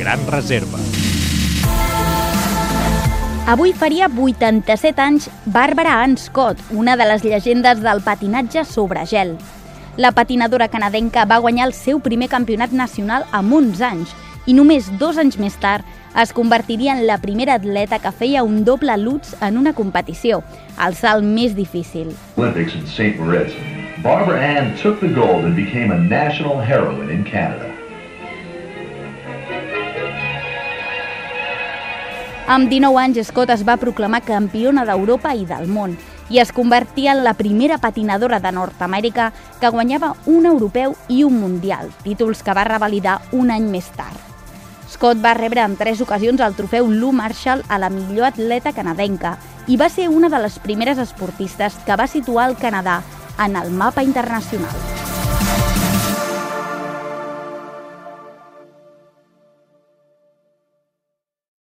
gran reserva. Avui faria 87 anys Barbara Ann Scott, una de les llegendes del patinatge sobre gel. La patinadora canadenca va guanyar el seu primer campionat nacional amb uns anys i només dos anys més tard es convertiria en la primera atleta que feia un doble lutz en una competició, el salt més difícil. Olympics in St. Moritz, Barbara Ann took the gold and became a national heroine in Canada. Amb 19 anys, Scott es va proclamar campiona d'Europa i del món i es convertia en la primera patinadora de Nord-Amèrica que guanyava un europeu i un mundial, títols que va revalidar un any més tard. Scott va rebre en tres ocasions el trofeu Lou Marshall a la millor atleta canadenca i va ser una de les primeres esportistes que va situar el Canadà en el mapa internacional.